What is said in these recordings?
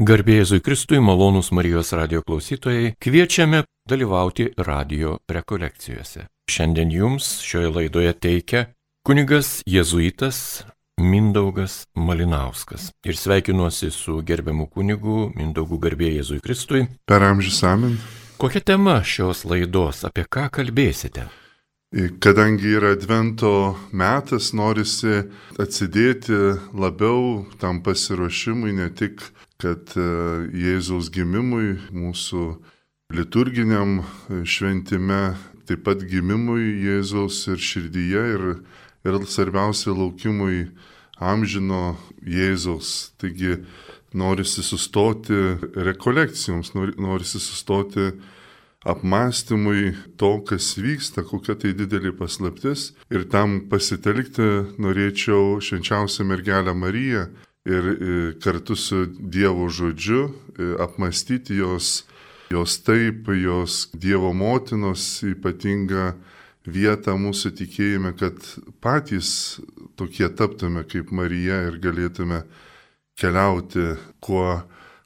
Garbėjėzui Kristui malonūs Marijos radio klausytojai kviečiame dalyvauti radio rekolekcijose. Šiandien jums šioje laidoje teikia kunigas jėzuitas Mindaugas Malinauskas. Ir sveikinuosi su gerbiamu kunigu Mindaugu Garbėjėzui Kristui. Per amžius amen. Kokia tema šios laidos, apie ką kalbėsite? Kadangi yra advento metas, norisi atsidėti labiau tam pasiruošimui, ne tik kad e, Jėzaus gimimui, mūsų liturginiam šventime, taip pat gimimui Jėzaus ir širdyje ir, ir svarbiausia laukimui amžino Jėzaus. Taigi norisi sustoti rekolekcijoms, norisi sustoti apmąstymui to, kas vyksta, kokia tai didelė paslaptis. Ir tam pasitelkti norėčiau švenčiausią mergelę Mariją, ir e, kartu su Dievo žodžiu e, apmastyti jos, jos taip, jos Dievo motinos ypatingą vietą mūsų tikėjime, kad patys tokie taptume kaip Marija ir galėtume keliauti kuo,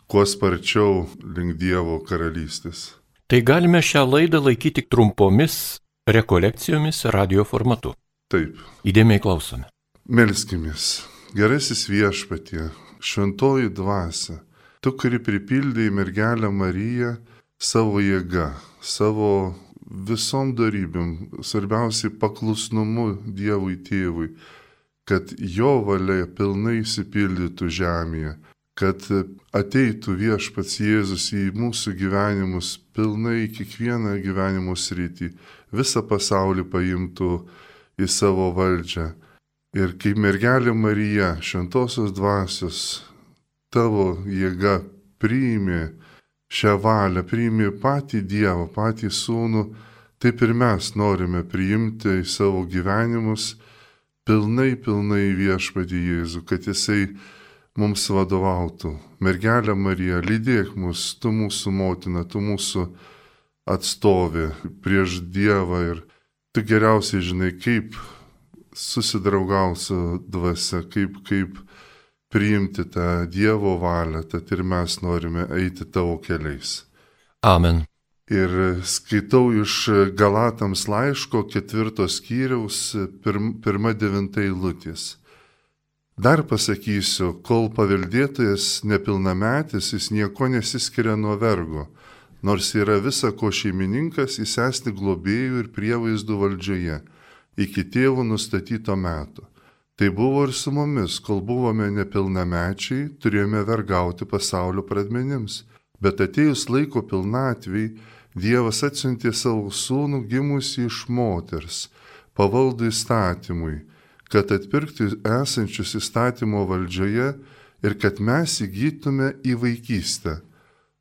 kuo sparčiau link Dievo karalystės. Tai galime šią laidą laikyti trumpomis rekolekcijomis radio formatu. Taip. Įdėmiai klausome. Melskimės. Gerasis viešpatie, šventoji dvasia, tu, kuri pripildai mergelę Mariją savo jėga, savo visom darybėm, svarbiausiai paklusnumu Dievui tėvui, kad jo valia pilnai įsipildytų žemėje, kad ateitų viešpats Jėzus į mūsų gyvenimus pilnai kiekvieną gyvenimo sritį, visą pasaulį paimtų į savo valdžią Ir kaip mergelė Marija, šventosios dvasios, tavo jėga priimė šią valią, priimė patį Dievą, patį Sūnų, taip ir mes norime priimti į savo gyvenimus pilnai, pilnai viešpadį Jėzų, kad Jisai mums vadovautų. Mergelė Marija, lydėk mus, tu mūsų motina, tu mūsų atstovė prieš Dievą ir tu geriausiai žinai, kaip susidraugau su dvasia, kaip, kaip priimti tą Dievo valią, tad ir mes norime eiti tavo keliais. Amen. Ir skaitau iš Galatams laiško ketvirtos skyriaus pirm, pirma devinta eilutės. Dar pasakysiu, kol paveldėtojas nepilnametis, jis nieko nesiskiria nuo vergo, nors yra visa ko šeimininkas, jis esti globėjų ir prievaizdų valdžioje iki tėvų nustatyto meto. Tai buvo ir su mumis, kol buvome nepilnamečiai, turėjome vergauti pasaulio pradmenims, bet atėjus laiko pilnatviai, Dievas atsiuntė savo sūnų gimusi iš moters, pavaldų įstatymui, kad atpirktų esančius įstatymo valdžioje ir kad mes įgytume į vaikystę.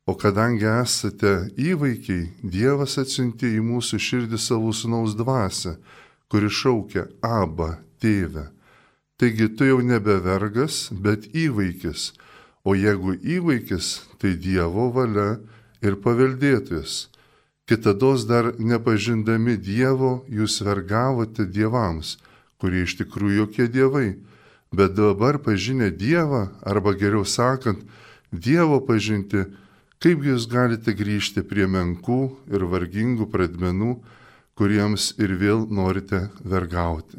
O kadangi esate įvaikiai, Dievas atsiuntė į mūsų širdį savo sūnaus dvasę, kuri šaukia Aba, tėve. Taigi tu jau nebe vergas, bet įvaikis, o jeigu įvaikis, tai Dievo valia ir paveldėtojas. Kitados dar nepažindami Dievo, jūs vergavote dievams, kurie iš tikrųjų jokie dievai, bet dabar pažinę Dievą, arba geriau sakant, Dievo pažinti, kaip jūs galite grįžti prie menkų ir vargingų pradmenų, kuriems ir vėl norite vergauti.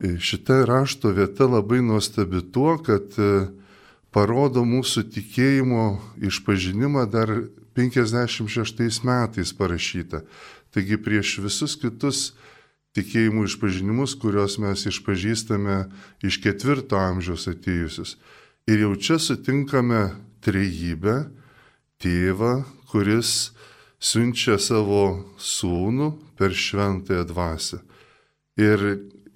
E, šita rašto vieta labai nuostabi tuo, kad e, parodo mūsų tikėjimo išpažinimą dar 56 metais parašyta. Taigi prieš visus kitus tikėjimų išpažinimus, kuriuos mes išpažįstame iš ketvirto amžiaus atėjusius. Ir jau čia sutinkame trejybę, tėvą, kuris siunčia savo sūnų per šventąją dvasę. Ir,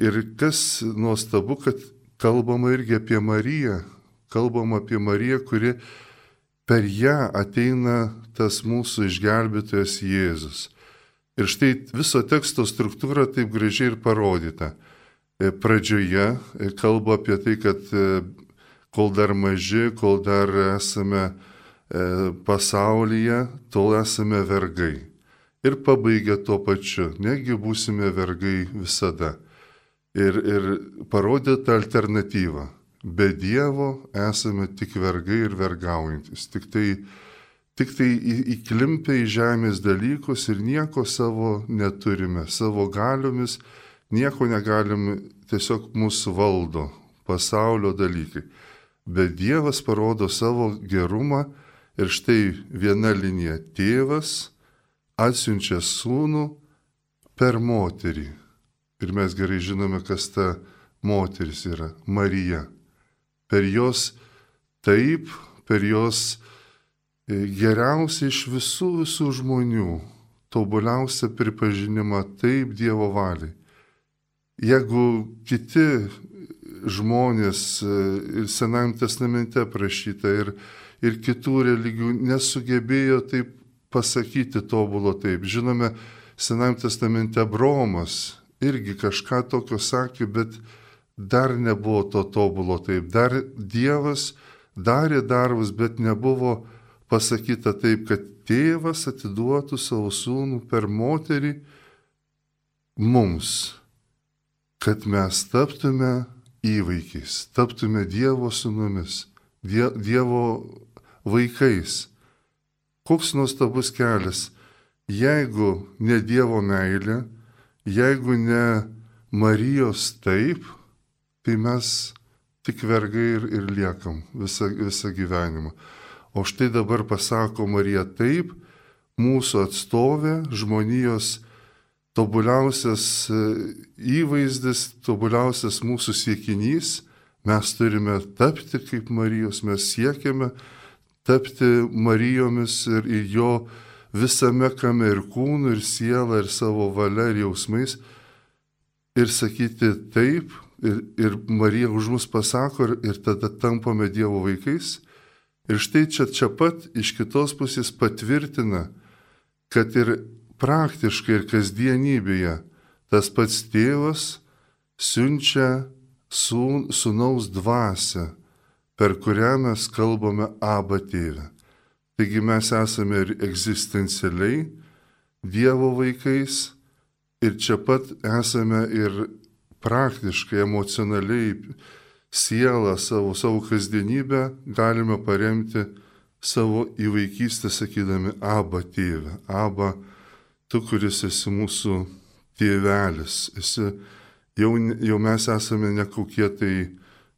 ir kas nuostabu, kad kalbama irgi apie Mariją, kalbama apie Mariją, kuri per ją ateina tas mūsų išgelbėtojas Jėzus. Ir štai viso teksto struktūra taip gražiai ir parodyta. E, pradžioje e, kalba apie tai, kad e, kol dar maži, kol dar esame pasaulyje, tol esame vergai. Ir pabaigia tuo pačiu, negi būsime vergai visada. Ir, ir parodė tą alternatyvą. Be Dievo esame tik vergai ir vergaujantis. Tik tai, tik tai įklimpę į žemės dalykus ir nieko savo neturime. Savo galiomis nieko negalim, tiesiog mūsų valdo pasaulio dalykai. Bet Dievas parodo savo gerumą ir štai viena linija - tėvas atsiunčia sūnų per moterį. Ir mes gerai žinome, kas ta moteris yra - Marija. Per jos taip, per jos e, geriausia iš visų visų žmonių, tobuliausia pripažinimą taip Dievo valiai. Jeigu kiti žmonės e, ir Senajame testamente prašyta ir, ir kitų religijų nesugebėjo taip pasakyti tobulo taip. Žinome, Senajame testamente Bromas irgi kažką tokio sakė, bet dar nebuvo to tobulo taip. Dar Dievas darė darbus, bet nebuvo pasakyta taip, kad tėvas atiduotų savo sūnų per moterį mums, kad mes taptume įvaikiais, taptume Dievo sunumis, die, Dievo vaikais. Koks nuostabus kelias, jeigu ne Dievo meilė, jeigu ne Marijos taip, tai mes tik vergai ir, ir liekam visą, visą gyvenimą. O štai dabar pasako Marija taip, mūsų atstovė, žmonijos tobuliausias e, įvaizdis, tobuliausias mūsų siekinys, mes turime tapti kaip Marijos, mes siekiame tapti Marijomis ir jo visame kame ir kūnu, ir siela, ir savo valia, ir jausmais. Ir sakyti taip, ir, ir Marija už mus pasako, ir, ir tada tampame Dievo vaikais. Ir štai čia, čia pat iš kitos pusės patvirtina, kad ir praktiškai ir kasdienybėje tas pats tėvas siunčia sūnaus dvasę, per kurią mes kalbame abą tėvę. Taigi mes esame ir egzistencialiai Dievo vaikais ir čia pat esame ir praktiškai, emocionaliai sielą savo, savo kasdienybę galime paremti savo įvaikystę sakydami abą tėvę, abą tu, kuris esi mūsų tėvelis, esi, jau, jau mes esame ne kokie tai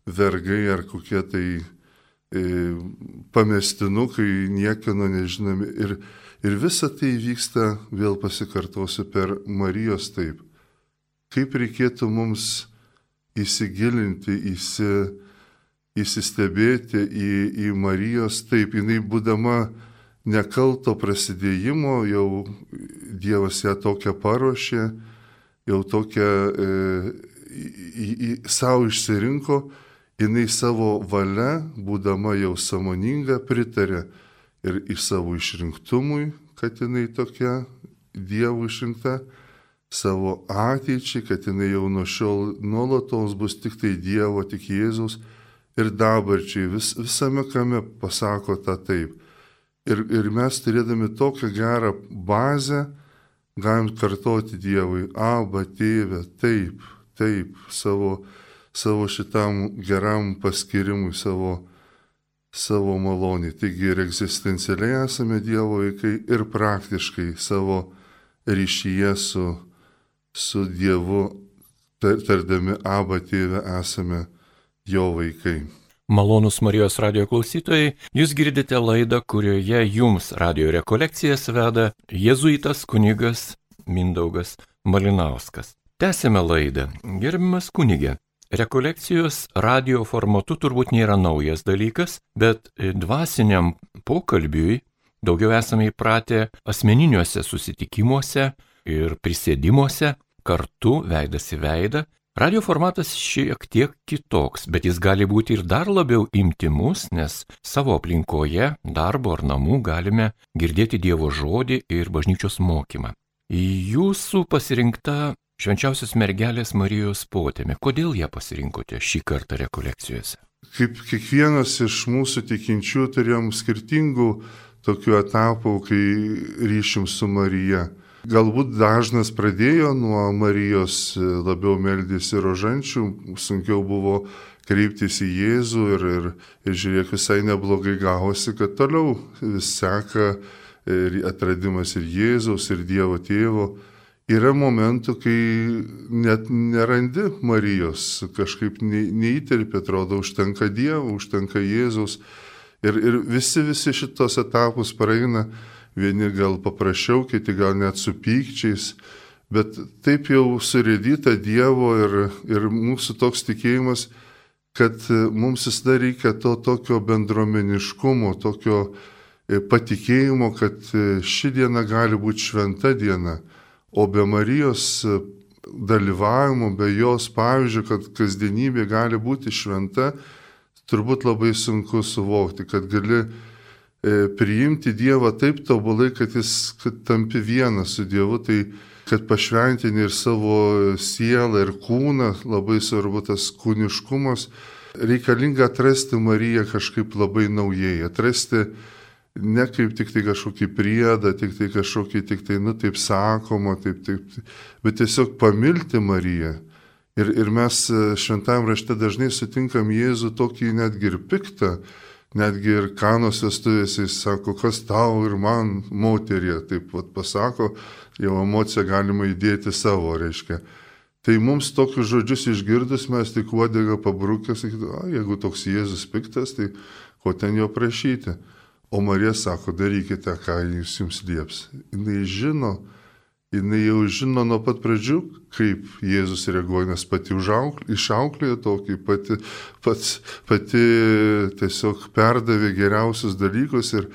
vergai ar kokie tai e, pamestinukai, niekino nežinomi. Ir, ir visa tai vyksta, vėl pasikartosiu, per Marijos taip. Kaip reikėtų mums įsigilinti, įsi, įsistebėti į, į Marijos taip, jinai būdama nekalto prasidėjimo, jau Dievas ją tokią paruošė, jau tokią e, į, į, savo išsirinko, jinai savo valia, būdama jau samoninga, pritarė ir į savo išrinktumui, kad jinai tokia Dievo išrinkta, savo ateičiai, kad jinai jau nuo šiol nuolatos bus tik tai Dievo, tik Jėzus ir dabarčiai vis, visame kame pasako tą taip. Ir, ir mes turėdami tokią gerą bazę, galim kartoti Dievui, Aba, tėvė, taip, taip, savo, savo šitam geram paskirimui, savo, savo malonį. Taigi ir egzistencialiai esame Dievo vaikai ir praktiškai savo ryšyje su, su Dievu, tardami Aba, tėvė, esame jo vaikai. Malonus Marijos radio klausytojai, jūs girdite laidą, kurioje jums radio rekolekcijas veda jėzuitas kunigas Mindaugas Malinauskas. Tęsime laidą. Gerbimas kunigė, rekolekcijos radio formatu turbūt nėra naujas dalykas, bet dvasiniam pokalbiui daugiau esame įpratę asmeniniuose susitikimuose ir prisėdimuose kartu veidas į veidą Radio formatas šiek tiek kitoks, bet jis gali būti ir dar labiau imtimus, nes savo aplinkoje, darbo ar namų galime girdėti Dievo žodį ir bažnyčios mokymą. Jūsų pasirinkta švenčiausios mergelės Marijos potėme. Kodėl ją pasirinkote šį kartą rekolekcijose? Kaip kiekvienas iš mūsų tikinčių turėjom skirtingų tokių etapų, kai ryšim su Marija. Galbūt dažnas pradėjo nuo Marijos labiau meldėsi rožančių, sunkiau buvo kreiptis į Jėzų ir, ir, ir žiūrėk, visai neblogai gavosi, kad toliau vis seka ir atradimas ir Jėzaus, ir Dievo tėvo. Yra momentų, kai net nerandi Marijos, kažkaip neįterpė, atrodo, užtenka Dievo, užtenka Jėzaus. Ir, ir visi, visi šitos etapus praeina, vieni gal paprasčiau, kiti gal net su pykčiais, bet taip jau surėdyta Dievo ir, ir mūsų toks tikėjimas, kad mums visada reikia to tokio bendromeniškumo, tokio e, patikėjimo, kad e, ši diena gali būti šventa diena, o be Marijos dalyvavimo, be jos pavyzdžio, kad kasdienybė gali būti šventa, turbūt labai sunku suvokti, kad gali priimti Dievą taip tobulai, kad jis kad tampi vienas su Dievu, tai kad pašventini ir savo sielą, ir kūną, labai svarbu tas kūniškumas, reikalinga atrasti Mariją kažkaip labai naujai, atrasti ne kaip tik tai kažkokį priedą, tik tai kažkokį, tik tai, nu taip sakoma, taip, taip, bet tiesiog pamilti Mariją. Ir, ir mes šventame rašte dažnai sutinkam Jėzų tokį netgi ir piktą, netgi ir kanos vestuvėse jis sako, kas tau ir man moterie, taip pat pasako, jau emociją galima įdėti savo, reiškia. Tai mums tokius žodžius išgirdus mes tik uodegą pabrukę, sakytų, a, jeigu toks Jėzus piktas, tai ko ten jo prašyti. O Marija sako, darykite, ką jis jums lieps. Jis žino, jinai jau žino nuo pat pradžių, kaip Jėzus reaguoja, nes pati išauklėjo tokį, pati, pats, pati tiesiog perdavė geriausius dalykus ir,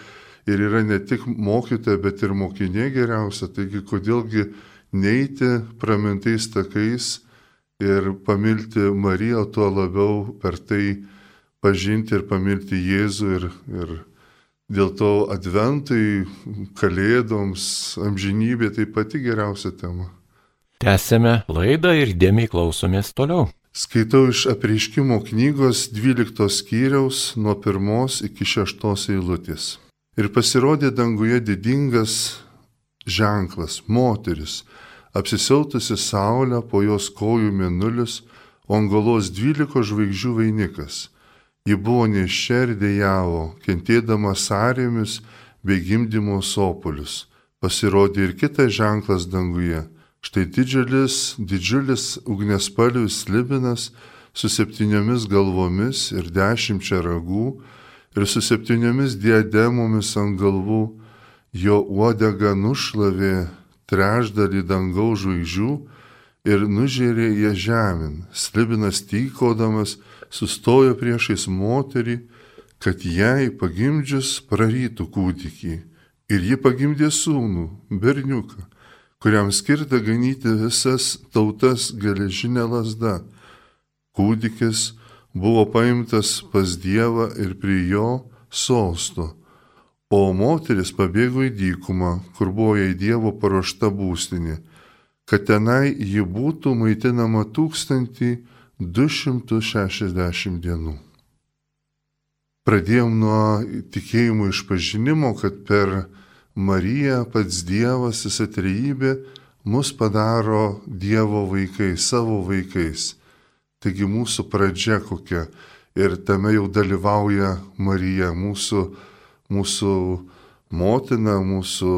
ir yra ne tik mokytoja, bet ir mokinė geriausia. Taigi kodėlgi neiti pramintais takais ir pamilti Mariją, tuo labiau per tai pažinti ir pamilti Jėzų ir, ir Dėl to adventui, kalėdoms, amžinybė tai pati geriausia tema. Tęsėme laidą ir dėmiai klausomės toliau. Skaitau iš apreiškimo knygos 12 skyriaus nuo 1 iki 6 eilutės. Ir pasirodė danguje didingas ženklas - moteris, apsisiautusi saulę, po jos kojų mėnulis, o ant galos 12 žvaigždžių vainikas Ji buvo neščia ir dėjavo, kentėdama sąrėmis bei gimdymo sopolius. Pasirodė ir kitas ženklas danguje. Štai didžiulis, didžiulis ugnespalvis libinas su septyniomis galvomis ir dešimčia ragų ir su septyniomis diademomis ant galvų. Jo uodega nušlavė trešdalį dangaus žvaigždžių ir nužėrė ją žemyn. Slibinas tykodamas, sustojo priešais moterį, kad jai pagimdžius prarytų kūdikį. Ir ji pagimdė sūnų, berniuką, kuriam skirta ganyti visas tautas geležinė lasda. Kūdikis buvo paimtas pas Dievą ir prie jo sosto, o moteris pabėgo į dykumą, kur buvo jai Dievo paruošta būstinė, kad tenai ji būtų maitinama tūkstantį 260 dienų. Pradėjom nuo tikėjimo išpažinimo, kad per Mariją pats Dievas, visa trejybė, mus padaro Dievo vaikai, savo vaikais. Taigi mūsų pradžia kokia ir tame jau dalyvauja Marija, mūsų, mūsų motina, mūsų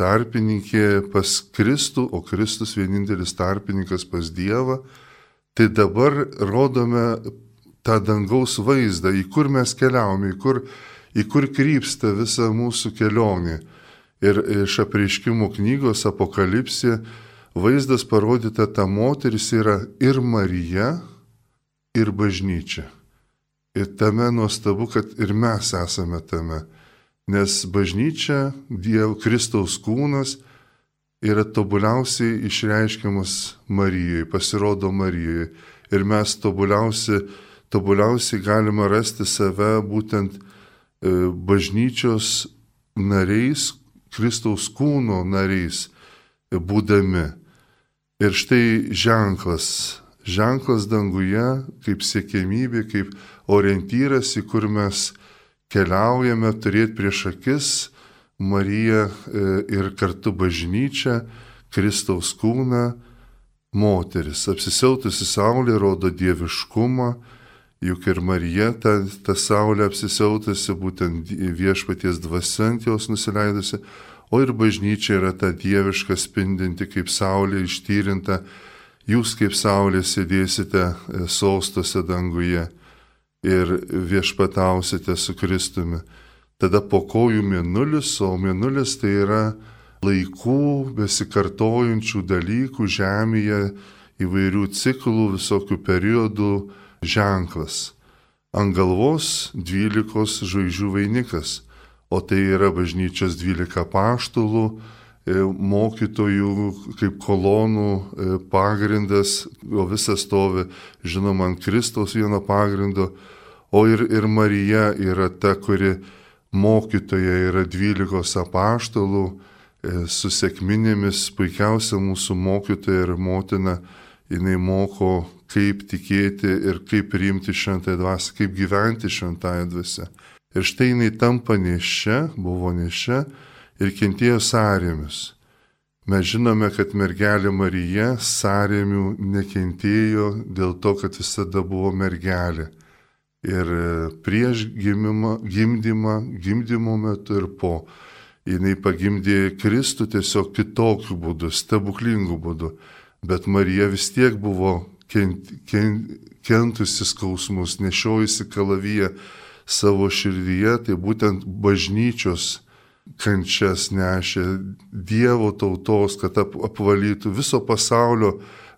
tarpininkė pas Kristų, o Kristus vienintelis tarpininkas pas Dievą Tai dabar rodome tą dangaus vaizdą, į kur mes keliaujame, į kur, į kur krypsta visa mūsų kelionė. Ir iš apreiškimų knygos apokalipsė vaizdas parodyta, ta moteris yra ir Marija, ir bažnyčia. Ir tame nuostabu, kad ir mes esame tame. Nes bažnyčia, Dievo Kristaus kūnas, yra tobuliausiai išreiškiamas Marijai, pasirodo Marijai. Ir mes tobuliausiai, tobuliausiai galime rasti save būtent e, bažnyčios nariais, Kristaus kūno nariais e, būdami. Ir štai ženklas, ženklas danguje, kaip siekėmybė, kaip orientyras, į kur mes keliaujame, turėti prieš akis Mariją e, ir kartu bažnyčią, Kristaus kūną, moteris, apsisiautusi saulė rodo dieviškumą juk ir Marija, ta, ta saulė apsisiautusi, būtent viešpaties dvasiant jos nusileidusi, o ir bažnyčia yra ta dieviška spindinti kaip saulė ištyrinta, jūs kaip saulė sėdėsite e, sostose danguje ir viešpatausite su Kristumi. Tada po kojų mėnulis, o mėnulis tai yra laikų besikartojančių dalykų žemėje, įvairių ciklų, visokių periodų ženklas. Ant galvos dvylikos žvaigždžių vainikas, o tai yra bažnyčios dvylika paštulų, e, mokytojų kaip kolonų e, pagrindas, o visas stovi, žinoma, ant Kristaus vieno pagrindo, o ir, ir Marija yra ta, kuri mokytoja yra dvylikos apaštalų, e, su sėkminėmis, puikiausia mūsų mokytoja ir motina, jinai moko kaip tikėti ir kaip priimti šventąją dvasę, kaip gyventi šventąją dvasę. Ir štai jinai tampa nešia, buvo nešia ir kentėjo sąrėmis. Mes žinome, kad mergelė Marija sąrėmių nekentėjo dėl to, kad visada buvo mergelė. Ir prieš gimimą, gimdymą, gimdymo metu ir po. Jinai pagimdė Kristų tiesiog kitokiu būdu, stebuklingu būdu. Bet Marija vis tiek buvo kent, kent, kentusi skausmus, nešiojusi kalavyje savo širdyje, tai būtent bažnyčios kančias nešė Dievo tautos, kad ap, apvalytų viso pasaulio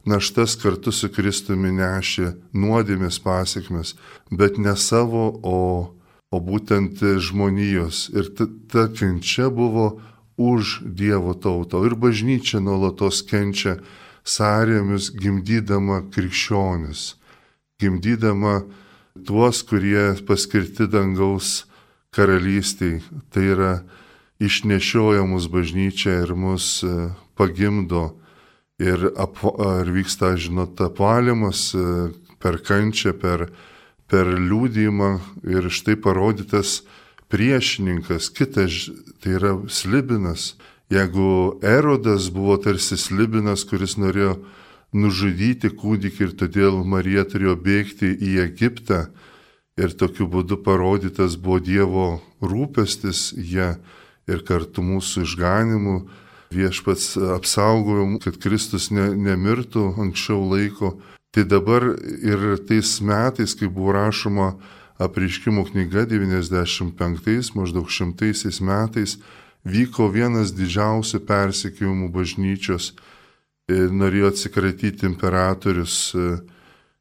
naštas kartu su Kristumi nešė nuodėmės pasiekmes, bet ne savo, o, o būtent žmonijos. Ir ta, ta kenčia buvo už Dievo tautą. Ir bažnyčia nuolatos kenčia sąrėmis gimdydama krikščionis, gimdydama tuos, kurie paskirti dangaus karalystiai. Tai yra išnešioja mus bažnyčia ir mus e, pagimdo. Ir, ap, ir vyksta, žinot, apvalimas e, per kančią, per, per liūdimą ir štai parodytas priešininkas, kitas, tai yra slibinas, Jeigu Erodas buvo tarsi slibinas, kuris norėjo nužudyti kūdikį ir todėl Marija turėjo bėgti į Egiptą ir tokiu būdu parodytas buvo Dievo rūpestis jie ir kartu mūsų išganimu viešpats apsaugojo, kad Kristus ne, nemirtų anksčiau laiko. Tai dabar ir tais metais, kai buvo rašoma apriškimo knyga 95, maždaug šimtaisiais metais, vyko vienas didžiausių persikėjimų bažnyčios, norėjo atsikratyti imperatorius e,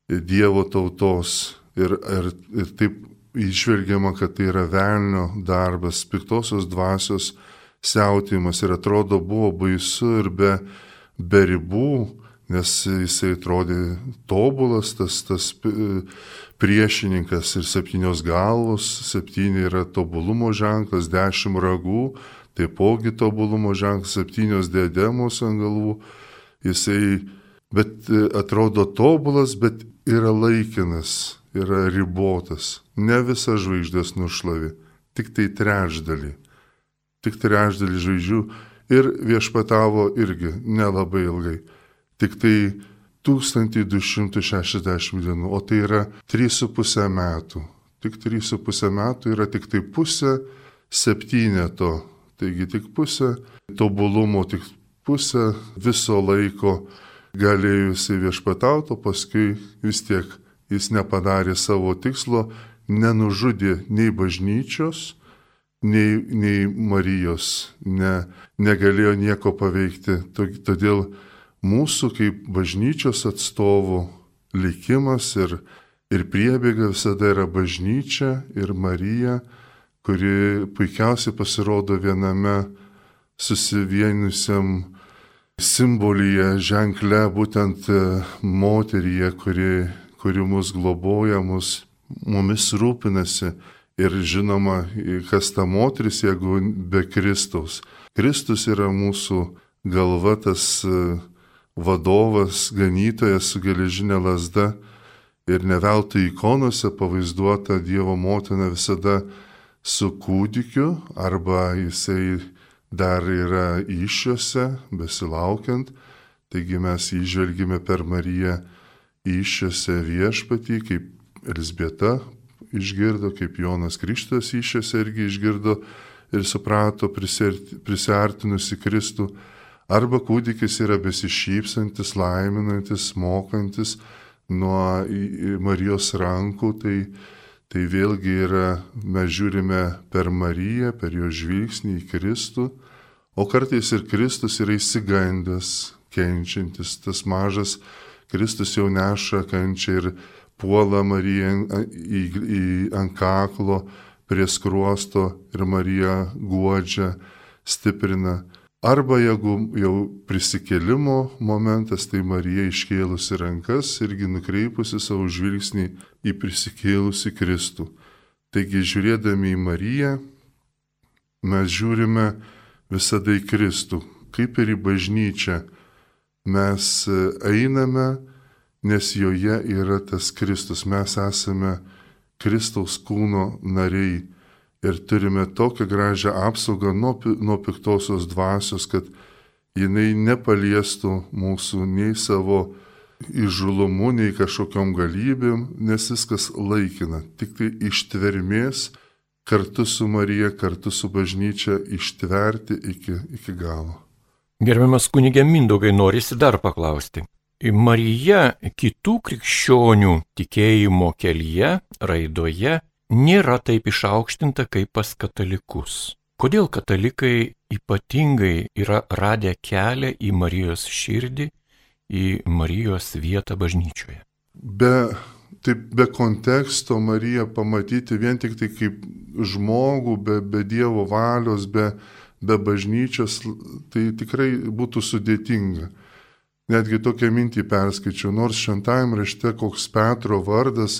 Dievo tautos ir, ir, ir taip išvelgiama, kad tai yra velnio darbas, piktosios dvasios siautimas ir atrodo buvo baisu ir be, be ribų, nes jisai atrodė tobulas, tas, tas e, priešininkas ir septynios galvos, septyni yra tobulumo ženklas, dešimt ragų, taipogi tobulumo ženklas, septynios diademos ant galvų, jisai, bet e, atrodo tobulas, bet yra laikinas, yra ribotas, ne visą žvaigždės nušlavi, tik tai trečdalį, tik trečdalį žvaigždžių ir viešpatavo irgi nelabai ilgai, tik tai 1260 dienų, o tai yra 3,5 metų. Tik 3,5 metų yra tik tai pusė septyneto Taigi tik pusę tobulumo, tik pusę viso laiko galėjusi viešpatauti, o paskui vis tiek jis nepadarė savo tikslo, nenužudė nei bažnyčios, nei, nei Marijos, ne, negalėjo nieko paveikti. Todėl mūsų kaip bažnyčios atstovų likimas ir, ir priebėga visada yra bažnyčia ir Marija kuri puikiausiai pasirodo viename susivienusiam simbolyje, ženkle, būtent e, moteryje, kuri, kuri mus globoja, mus, mumis rūpinasi. Ir žinoma, kas ta moteris, jeigu be Kristaus. Kristus yra mūsų galva, tas e, vadovas, ganytojas su geležinė lasda. Ir neveltui ikonose pavaizduota Dievo motina visada su kūdikiu arba jisai dar yra iššiose, besilaukiant, taigi mes įžvelgime per Mariją iššiose viešpatį kaip Elisbieta išgirdo, kaip Jonas Krikštas išėse irgi išgirdo ir suprato prisartinusi Kristų, arba kūdikis yra besišypsantis, laiminantis, mokantis nuo Marijos rankų, tai, tai vėlgi yra, mes žiūrime per Mariją, per jo žvilgsnį į Kristų, o kartais ir Kristus yra įsigandęs, kenčiantis, tas mažas Kristus jau neša kančią ir puola Mariją į, į, ant kaklo, prie skruosto ir Marija guodžia, stiprina. Arba jeigu jau prisikėlimo momentas, tai Marija iškėlusi rankas irgi nukreipusi savo žvilgsnį į prisikėlusi Kristų. Taigi žiūrėdami į Mariją, mes žiūrime visada į Kristų, kaip ir į bažnyčią. Mes einame, nes joje yra tas Kristus. Mes esame Kristaus kūno nariai ir turime tokią gražią apsaugą nuo, nuo piktosios dvasios, kad jinai nepaliestų mūsų nei savo įžulumu, nei kažkokiam galybėm, nes viskas laikina. Tik tai ištvermės kartu su Marija, kartu su bažnyčia ištverti iki, iki galo. Gerbiamas kunigė Mindaugai, norisi dar paklausti. Marija kitų krikščionių tikėjimo kelyje, raidoje nėra taip išaukštinta kaip pas katalikus. Kodėl katalikai ypatingai yra radę kelią į Marijos širdį, į Marijos vietą bažnyčioje? Be, taip, be konteksto Mariją pamatyti vien tik tai kaip žmogų, be, be Dievo valios, be, be bažnyčios, tai tikrai būtų sudėtinga. Netgi tokią mintį perskaičiau, nors šventajame rašte koks Petro vardas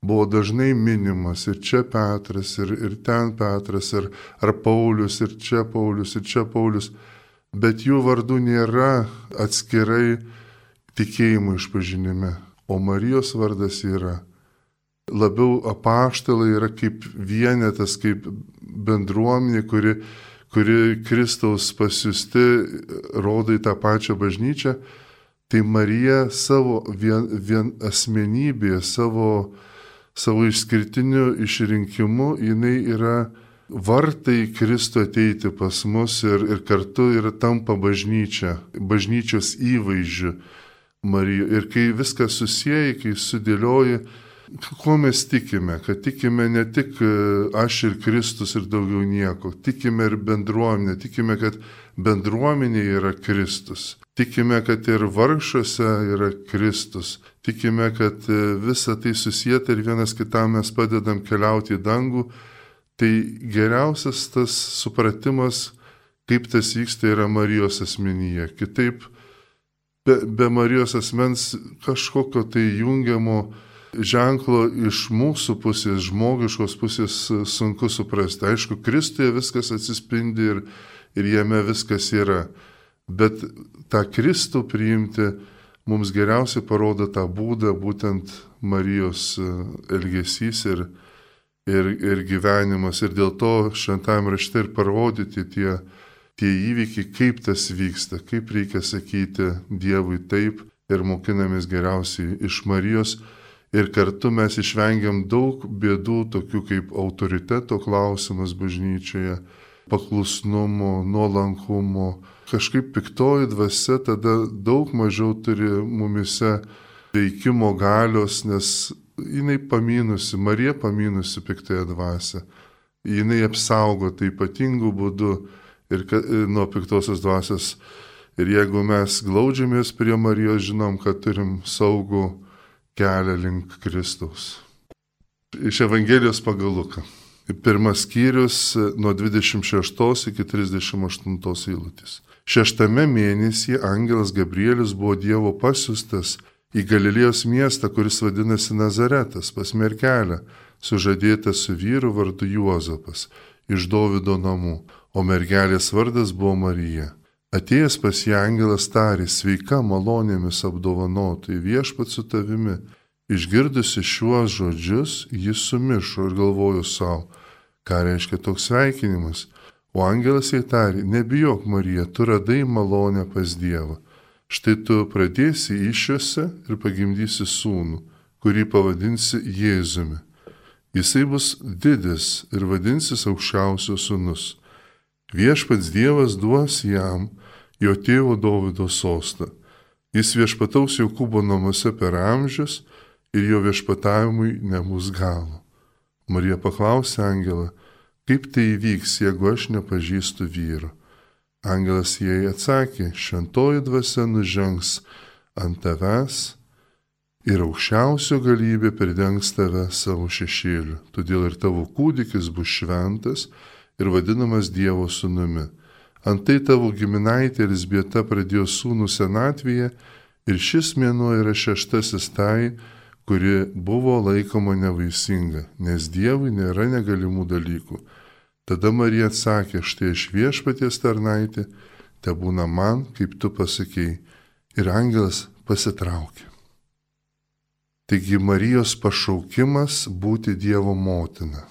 buvo dažnai minimas ir čia Petras, ir, ir ten Petras, ir, ar Paulius, ir čia Paulius, ir čia Paulius, bet jų vardų nėra atskirai tikėjimo išpažinime, o Marijos vardas yra. Labiau apaštalai yra kaip vienetas, kaip bendruomenė, kuri, kuri Kristaus pasiusti rodo į tą pačią bažnyčią Tai Marija savo vien, vien asmenybėje, savo, savo išskirtiniu išrinkimu, jinai yra vartai Kristų ateiti pas mus ir, ir kartu ir tampa bažnyčia, bažnyčios įvaizdžiu Marija. Ir kai viską susijai, kai sudėlioji, ko mes tikime, kad tikime ne tik e, aš ir Kristus ir daugiau nieko, tikime ir bendruomenė, tikime, kad bendruomenė yra Kristus. Tikime, kad ir vargšuose yra Kristus. Tikime, kad e, visa tai susijęta ir vienas kitam mes padedam keliauti į dangų. Tai geriausias tas supratimas, kaip tas vyksta, yra Marijos asmenyje. Kitaip, be, be Marijos asmens kažkokio tai jungiamo ženklo iš mūsų pusės, žmogiškos pusės sunku suprasti. Aišku, Kristuje viskas atsispindi ir, ir jame viskas yra. Bet tą Kristų priimti mums geriausiai parodo tą būdą būtent Marijos e, elgesys ir, ir, ir gyvenimas. Ir dėl to šventame rašte ir parodyti tie, tie įvykiai, kaip tas vyksta, kaip reikia sakyti Dievui taip ir mokinamės geriausiai iš Marijos. Ir kartu mes išvengiam daug bėdų, tokių kaip autoriteto klausimas bažnyčioje, paklusnumo, nuolankumo, kažkaip piktoji dvasia tada daug mažiau turi mumise veikimo galios, nes jinai paminusi, Marija paminusi piktąją dvasę. Jinai apsaugo tai ypatingų būdų ir, nuo piktosios dvasios. Ir jeigu mes glaudžiamės prie Marijos, žinom, kad turim saugų kelią link Kristaus. Iš Evangelijos pagal Luką. Pirmas skyrius nuo 26 iki 38 eilutės. Šeštame mėnesyje angelas Gabrielis buvo Dievo pasiustas į Galilėjos miestą, kuris vadinasi Nazaretas, pas merkelę, sužadėtas su vyru vardu Juozapas, iš Dovido namų, o mergelės vardas buvo Marija. Atėjęs pas ją angelas tarė, sveika malonėmis apdovanotai viešpat su tavimi. Išgirdusi šiuos žodžius, jis sumišo ir galvojo savo, ką reiškia toks sveikinimas. O angelas jai tarė, nebijok Marija, tu radai malonę pas Dievą. Štai tu pradėsi iššiose ir pagimdysi sūnų, kurį pavadinsi Jėzumi. Jisai bus didis ir vadinsis aukščiausio sunus. Viešpats Dievas duos jam jo tėvo Davido sostą. Jis viešpataus Jokūbo namuose per amžius ir jo viešpatavimui nebus galo. Marija paklausė Angelą, kaip tai įvyks, jeigu aš nepažįstu vyro. Angelas jai atsakė, šventoji dvasia nužengs ant tavęs ir aukščiausio galybė pridengs tave savo šešėliu. Todėl ir tavo kūdikis bus šventas ir vadinamas Dievo sūnumi. Antai tavo giminaitė Elisbieta pradėjo sūnų senatvėje ir šis mėnuo yra šeštasis tai, kuri buvo laikoma nevaisinga, nes Dievui nėra negalimų dalykų. Tada Marija atsakė, štai aš viešpaties tarnaitė, te būna man, kaip tu pasakėjai. Ir angelas pasitraukė. Taigi Marijos pašaukimas būti Dievo motina.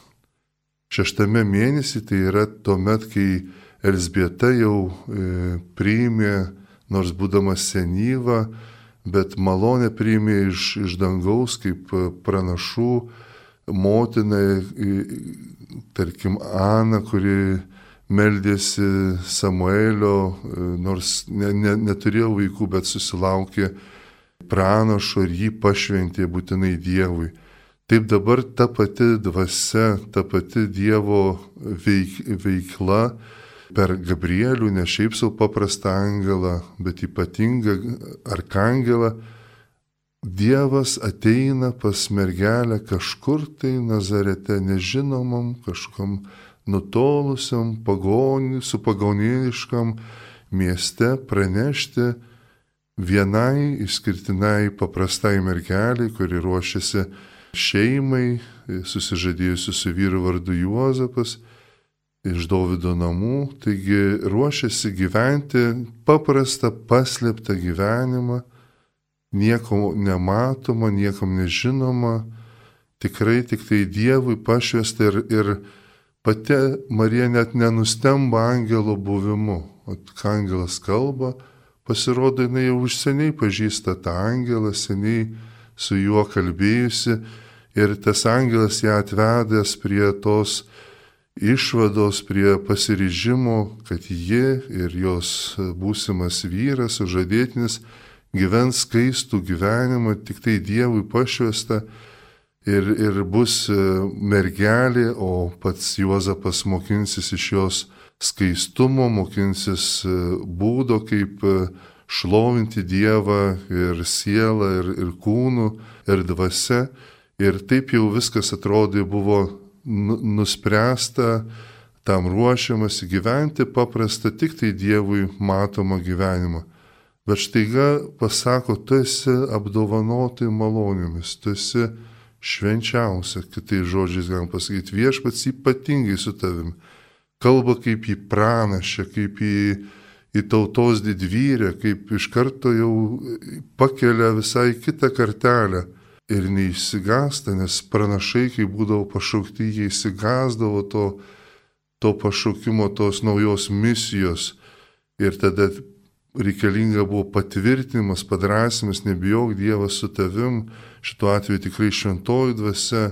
Šeštame mėnesį tai yra tuomet, kai Elsbieta jau e, priėmė, nors būdama senyva, bet malonę priimė iš, iš dangaus kaip e, pranašų motina, tarkim, Ana, kuri meldėsi Samuelio, e, nors ne, ne, neturėjo vaikų, bet susilaukė pranašo ir jį pašventė būtinai Dievui. Taip dabar ta pati dvasia, ta pati Dievo veik, veikla per Gabrielių, ne šiaip savo paprastą angelą, bet ypatingą arkangelą, Dievas ateina pas mergelę kažkur tai Nazarete nežinomam, kažkam nutolusiam, pagoni, su pagoniškam mieste pranešti vienai išskirtinai paprastai mergeliai, kuri ruošiasi šeimai, susižadėjusi su vyru vardu Juozapas iš Davido namų, taigi ruošiasi gyventi paprastą, paslėptą gyvenimą, nieko nematoma, niekam nežinoma, tikrai tik tai Dievui pašvesta ir, ir pati Marija net nenustemba angelo buvimu. O ką angelas kalba, pasirodo, jinai jau užsieniai pažįsta tą angelą, seniai su juo kalbėjusi. Ir tas angelas ją atvedęs prie tos išvados, prie pasiryžimo, kad ji ir jos būsimas vyras, sužadėtinis, gyvens skaistų gyvenimą, tik tai Dievui pašvesta ir, ir bus e, mergelė, o pats Juozapas mokinsis iš jos skaistumo, mokinsis e, būdo, kaip e, šlovinti Dievą ir sielą, ir, ir kūnų, ir dvasia. Ir taip jau viskas atrodė buvo nuspręsta, tam ruošiamasi gyventi paprastą tik tai Dievui matomą gyvenimą. Bet štaiga pasako, tu esi apdovanoti malonėmis, tu esi švenčiausia, kitai žodžiais galim pasakyti, viešpats ypatingai su tavim. Kalba kaip į pranašę, kaip į, į tautos didvyrę, kaip iš karto jau pakelia visai kitą kartelę ir neįsigasta, nes pranašai, kai būdavo pašaukti, jie įsigasdavo to, to pašaukimo, tos naujos misijos. Ir tada reikalinga buvo patvirtinimas, padrasimas, nebijok Dievas su tavim, šituo atveju tikrai šventoji dvasia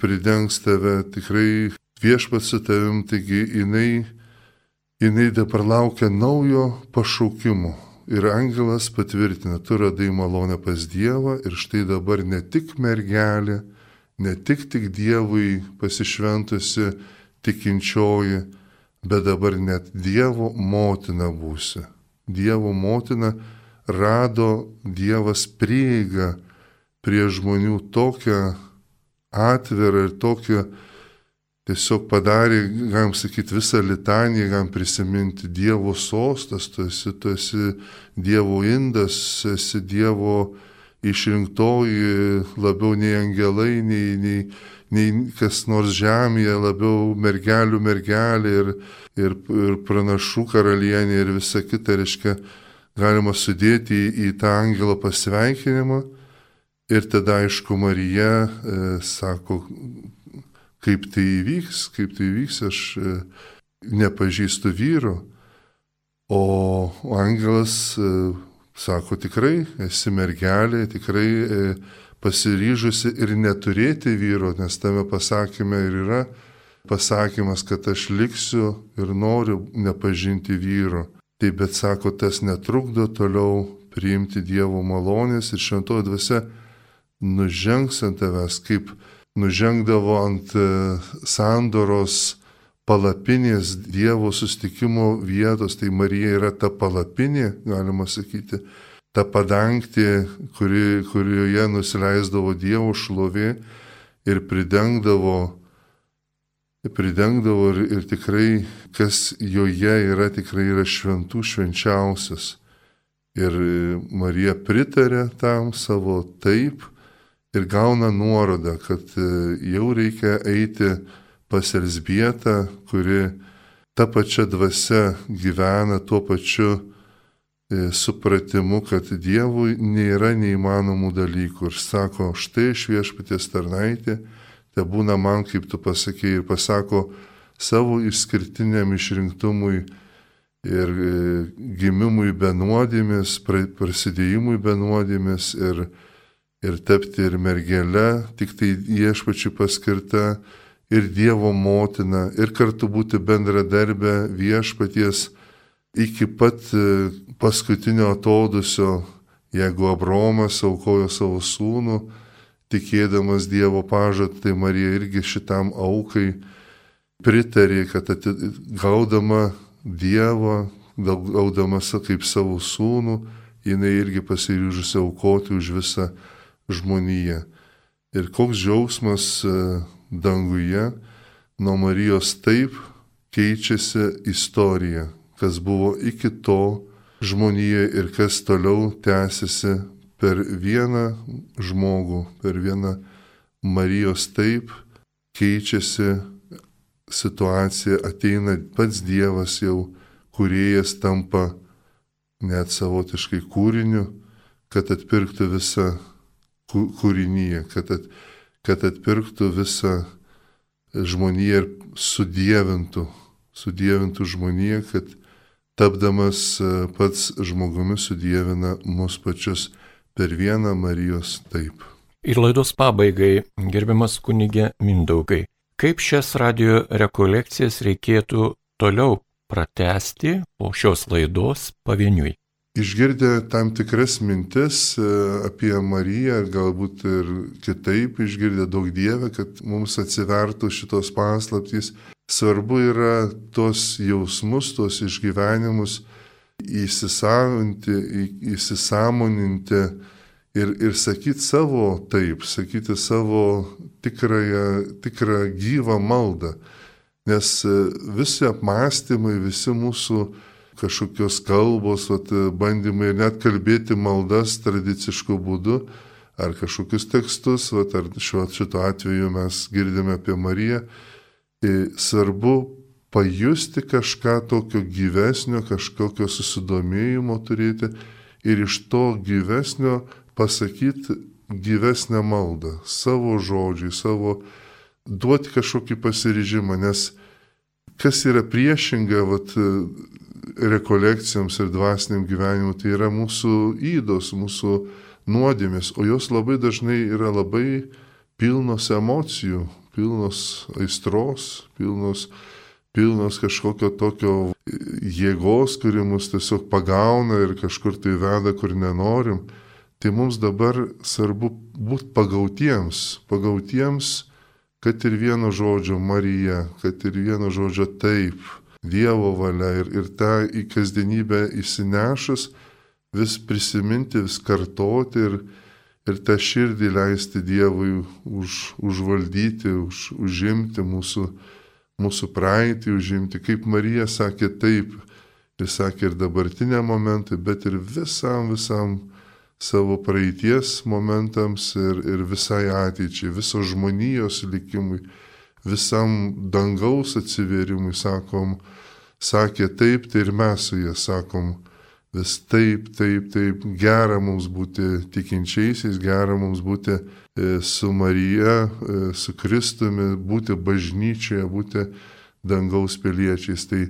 pridengs tave, tikrai viešpats su tavim, taigi jinai, jinai dabar laukia naujo pašaukimo Ir angelas patvirtina, tu radai malonę pas Dievą ir štai dabar ne tik mergelė, ne tik tik Dievui pasišventusi tikinčioji, bet dabar net Dievo motina būsi. Dievo motina rado Dievas prieigą prie žmonių tokią atvirą ir tokią tiesiog padarė, galim sakyti, visą litaniją, galim prisiminti Dievo sostas, tu esi, tu esi Dievo indas, esi Dievo išrinktoji labiau nei angelai, nei, nei, nei kas nors žemėje, labiau mergelių mergelė ir, ir, ir pranašų karalienė ir visa kita, reiškia, galima sudėti į, į tą angelo pasveikinimą. Ir tada, aišku, Marija e, sako, kaip tai įvyks, kaip tai įvyks, aš e, nepažįstu vyro. O angelas e, sako, tikrai esi mergelė, tikrai e, pasiryžusi ir neturėti vyro, nes tame pasakymė ir yra pasakymas, kad aš liksiu ir noriu nepažinti vyro. Tai bet sako, tas netrukdo toliau priimti Dievo malonės ir šventoji dvasia nužengs ant tavęs, kaip nužengdavo ant e, sandoros palapinės Dievo sustikimo vietos, tai Marija yra ta palapinė, galima sakyti, ta padangtė, kuri, kurioje nusileisdavo Dievo šlovė ir pridengdavo, pridengdavo ir, ir tikrai, kas joje yra, tikrai yra šventų švenčiausias. Ir Marija pritarė tam savo taip ir gauna nuorodą, kad jau reikia eiti pas Elsbietą, kuri ta pačia dvasia gyvena tuo pačiu e, supratimu, kad Dievui nėra neįmanomų dalykų. Ir sako, štai iš viešpaties tarnaitė, te būna man, kaip tu pasakėjai, ir pasako savo išskirtiniam išrinktumui ir e, gimimui be nuodėmės, prasidėjimui be nuodėmės ir, ir tapti ir mergelę, tik tai viešpačių paskirta ir Dievo motina, ir kartu būti bendradarbė viešpaties iki pat e, paskutinio atodusio, jeigu Abromas aukojo savo sūnų, tikėdamas Dievo pažadą, tai Marija irgi šitam aukai pritarė, kad gaudama Dievą, gaudama kaip savo sūnų, jinai irgi pasiryžusi aukoti už visą žmoniją. Ir koks džiaugsmas e, danguje nuo Marijos taip keičiasi istorija, kas buvo iki to žmonėje ir kas toliau tęsiasi per vieną žmogų, per vieną Marijos taip keičiasi situacija, ateina pats Dievas jau, kuriejas tampa net savotiškai kūriniu, kad atpirktų visą kūrinyje, kad atpirktų kad atpirktų visą žmoniją ir sudėvintų, sudėvintų žmoniją, kad tapdamas e, pats žmogumi sudėvina mus pačius per vieną Marijos taip. Ir laidos pabaigai, gerbiamas kunigė Mindaugai, kaip šias radio rekolekcijas reikėtų toliau pratesti po šios laidos pavieniui? Išgirdę tam tikras mintis e, apie Mariją, galbūt ir kitaip išgirdę daug Dievę, kad mums atsivertų šitos paslaptys, svarbu yra tos jausmus, tos išgyvenimus įsisavinti, įsisamoninti ir, ir sakyti savo taip, sakyti savo tikrąją, tikrą gyvą maldą. Nes e, visi apmąstymai, visi mūsų kažkokios kalbos, vat, bandymai net kalbėti maldas tradiciškų būdų, ar kažkokius tekstus, vat, ar šiuo šito atveju mes girdime apie Mariją. Ir svarbu pajusti kažką tokio gyvesnio, kažkokio susidomėjimo turėti ir iš to gyvesnio pasakyti gyvesnę maldą, savo žodžiai, savo duoti kažkokį pasiryžimą, nes kas yra priešinga, vat, rekolekcijoms ir dvasiniam gyvenimui, tai yra mūsų įdos, mūsų nuodėmės, o jos labai dažnai yra labai pilnos emocijų, pilnos aistros, pilnos, pilnos kažkokio tokio jėgos, kuri mus tiesiog pagauna ir kažkur tai veda, kur nenorim. Tai mums dabar svarbu būti pagautiems, pagautiems, kad ir vieno žodžio Marija, kad ir vieno žodžio taip, Dievo valia ir, ir tą į kasdienybę įsinešus vis prisiminti, vis kartoti ir, ir tą širdį leisti Dievui už, užvaldyti, už, užimti mūsų, mūsų praeitį, užimti, kaip Marija sakė taip, ir sakė ir dabartinė momentai, bet ir visam, visam savo praeities momentams ir, ir visai ateičiai, viso žmonijos likimui visam dangaus atsivėrimui sakom, sakė taip, tai ir mes su jie sakom, vis taip, taip, taip, gera mums būti tikinčiaisiais, gera mums būti e, su Marija, e, su Kristumi, būti bažnyčioje, būti dangaus piliečiais. Tai,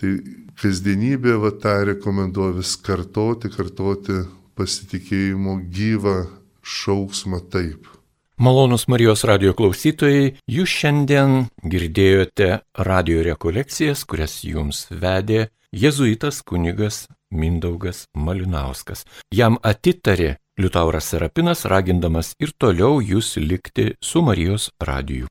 tai kasdienybė va tą rekomenduoja vis kartoti, kartoti pasitikėjimo gyvą šauksmą taip. Malonus Marijos radio klausytojai, jūs šiandien girdėjote radio rekolekcijas, kurias jums vedė jėzuitas kunigas Mindaugas Malinauskas. Jam atitarė Liutauras Serapinas, ragindamas ir toliau jūs likti su Marijos radiju.